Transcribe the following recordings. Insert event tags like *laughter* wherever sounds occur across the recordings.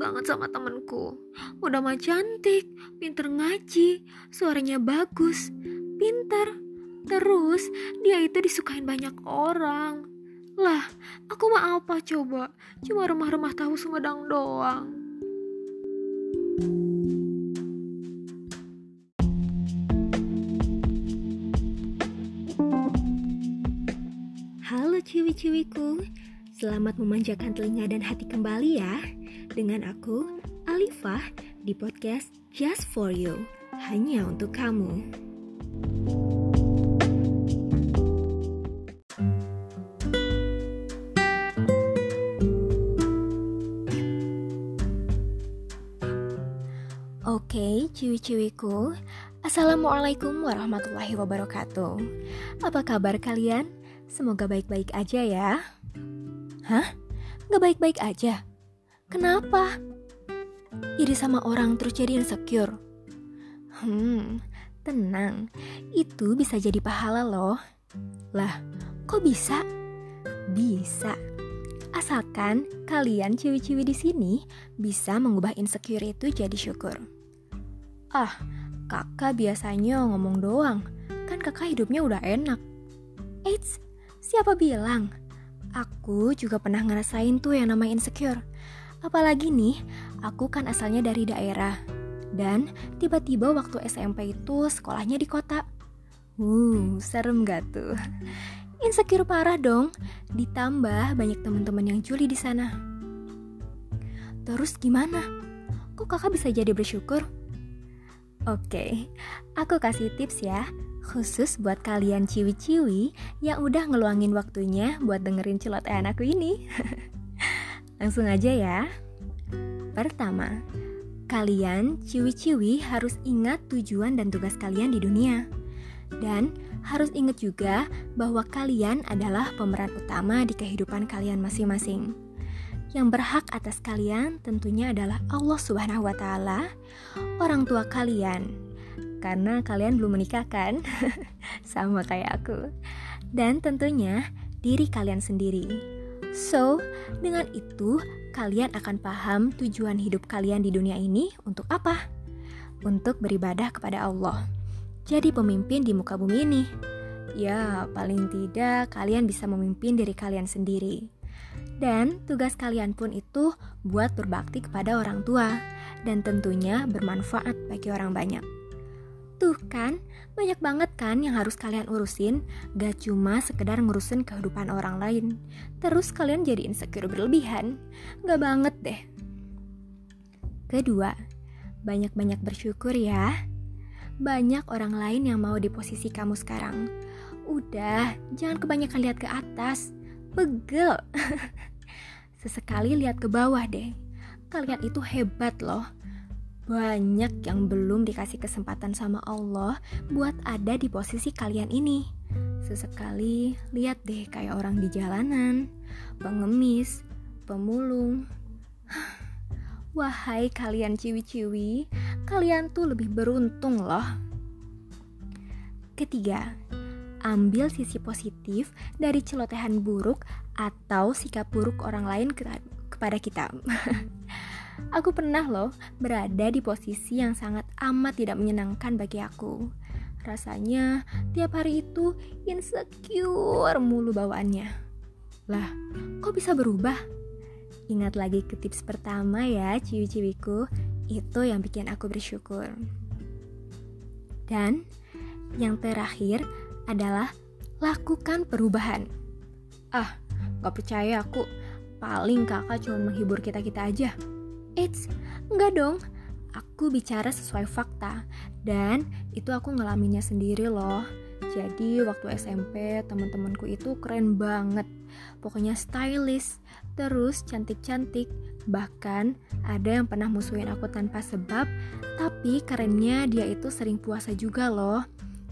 banget sama temenku. Udah mah cantik, pinter ngaji, suaranya bagus, pinter. Terus dia itu disukain banyak orang. Lah, aku mah apa coba? Cuma rumah-rumah tahu Sumedang doang. Halo ciwi-ciwiku, selamat memanjakan telinga dan hati kembali ya. Dengan aku, Alifah, di podcast Just For You. Hanya untuk kamu. Oke, ciwi-ciwiku. Assalamualaikum warahmatullahi wabarakatuh. Apa kabar kalian? Semoga baik-baik aja ya. Hah? Gak baik-baik aja? Kenapa? Iri sama orang terus jadi insecure? Hmm, tenang. Itu bisa jadi pahala loh. Lah, kok bisa? Bisa. Asalkan kalian ciwi-ciwi di sini bisa mengubah insecure itu jadi syukur. Ah, kakak biasanya ngomong doang. Kan kakak hidupnya udah enak. Eits, Siapa bilang? Aku juga pernah ngerasain tuh yang namanya insecure. Apalagi nih, aku kan asalnya dari daerah. Dan tiba-tiba waktu SMP itu sekolahnya di kota. Uh, serem gak tuh? Insecure parah dong. Ditambah banyak teman-teman yang juli di sana. Terus gimana? Kok kakak bisa jadi bersyukur? Oke, aku kasih tips ya Khusus buat kalian ciwi-ciwi yang udah ngeluangin waktunya buat dengerin celotehan aku ini. *laughs* Langsung aja ya. Pertama, kalian ciwi-ciwi harus ingat tujuan dan tugas kalian di dunia. Dan harus ingat juga bahwa kalian adalah pemeran utama di kehidupan kalian masing-masing. Yang berhak atas kalian tentunya adalah Allah Subhanahu wa taala, orang tua kalian, karena kalian belum menikah kan? *laughs* Sama kayak aku. Dan tentunya diri kalian sendiri. So, dengan itu kalian akan paham tujuan hidup kalian di dunia ini untuk apa? Untuk beribadah kepada Allah. Jadi pemimpin di muka bumi ini. Ya, paling tidak kalian bisa memimpin diri kalian sendiri. Dan tugas kalian pun itu buat berbakti kepada orang tua dan tentunya bermanfaat bagi orang banyak. Tuh kan, banyak banget kan yang harus kalian urusin, gak cuma sekedar ngurusin kehidupan orang lain. Terus kalian jadi insecure berlebihan, gak banget deh. Kedua, banyak-banyak bersyukur ya. Banyak orang lain yang mau di posisi kamu sekarang. Udah, jangan kebanyakan lihat ke atas. Pegel. *laughs* Sesekali lihat ke bawah deh. Kalian itu hebat loh banyak yang belum dikasih kesempatan sama Allah buat ada di posisi kalian ini. Sesekali lihat deh kayak orang di jalanan, pengemis, pemulung. *sighs* Wahai kalian ciwi-ciwi, kalian tuh lebih beruntung loh. Ketiga, ambil sisi positif dari celotehan buruk atau sikap buruk orang lain kepada kita. *laughs* Aku pernah loh berada di posisi yang sangat amat tidak menyenangkan bagi aku. Rasanya tiap hari itu insecure mulu bawaannya. Lah, kok bisa berubah? Ingat lagi ke tips pertama ya, ciwi-ciwiku. Itu yang bikin aku bersyukur. Dan yang terakhir adalah lakukan perubahan. Ah, gak percaya aku. Paling kakak cuma menghibur kita-kita aja. Eits, enggak dong. Aku bicara sesuai fakta dan itu aku ngalaminnya sendiri loh. Jadi waktu SMP teman-temanku itu keren banget. Pokoknya stylish, terus cantik-cantik. Bahkan ada yang pernah musuhin aku tanpa sebab, tapi kerennya dia itu sering puasa juga loh.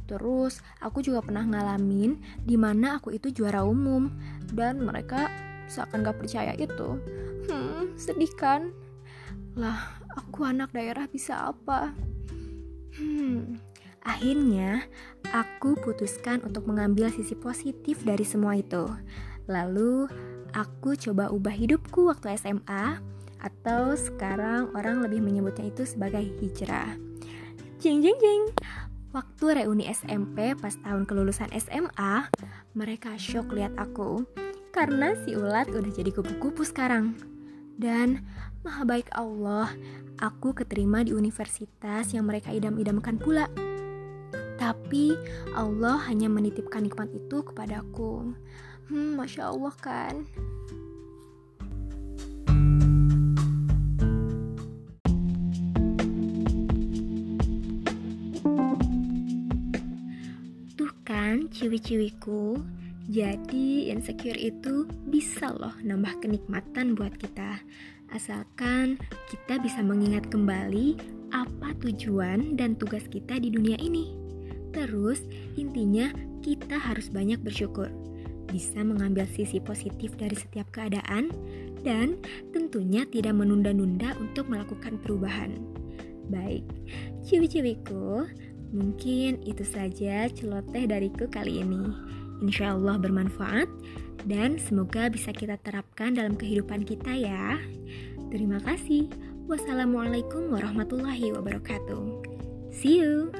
Terus aku juga pernah ngalamin di mana aku itu juara umum dan mereka seakan gak percaya itu. Hmm, sedih kan? Lah, aku anak daerah bisa apa? Hmm, akhirnya aku putuskan untuk mengambil sisi positif dari semua itu. Lalu, aku coba ubah hidupku waktu SMA. atau sekarang orang lebih menyebutnya itu sebagai hijrah. Jeng jeng jeng. Waktu reuni SMP pas tahun kelulusan SMA, mereka shock lihat aku karena si Ulat udah jadi kupu-kupu sekarang. Dan maha baik Allah, aku keterima di universitas yang mereka idam-idamkan pula. Tapi Allah hanya menitipkan nikmat itu kepadaku. Hmm, masya Allah kan. Tuh kan ciwi-ciwiku, jadi insecure itu bisa loh nambah kenikmatan buat kita. Asalkan kita bisa mengingat kembali apa tujuan dan tugas kita di dunia ini. Terus intinya kita harus banyak bersyukur. Bisa mengambil sisi positif dari setiap keadaan dan tentunya tidak menunda-nunda untuk melakukan perubahan. Baik, ciwi-ciwiku, mungkin itu saja celoteh dariku kali ini. Insya Allah bermanfaat dan semoga bisa kita terapkan dalam kehidupan kita ya. Terima kasih. Wassalamualaikum warahmatullahi wabarakatuh. See you.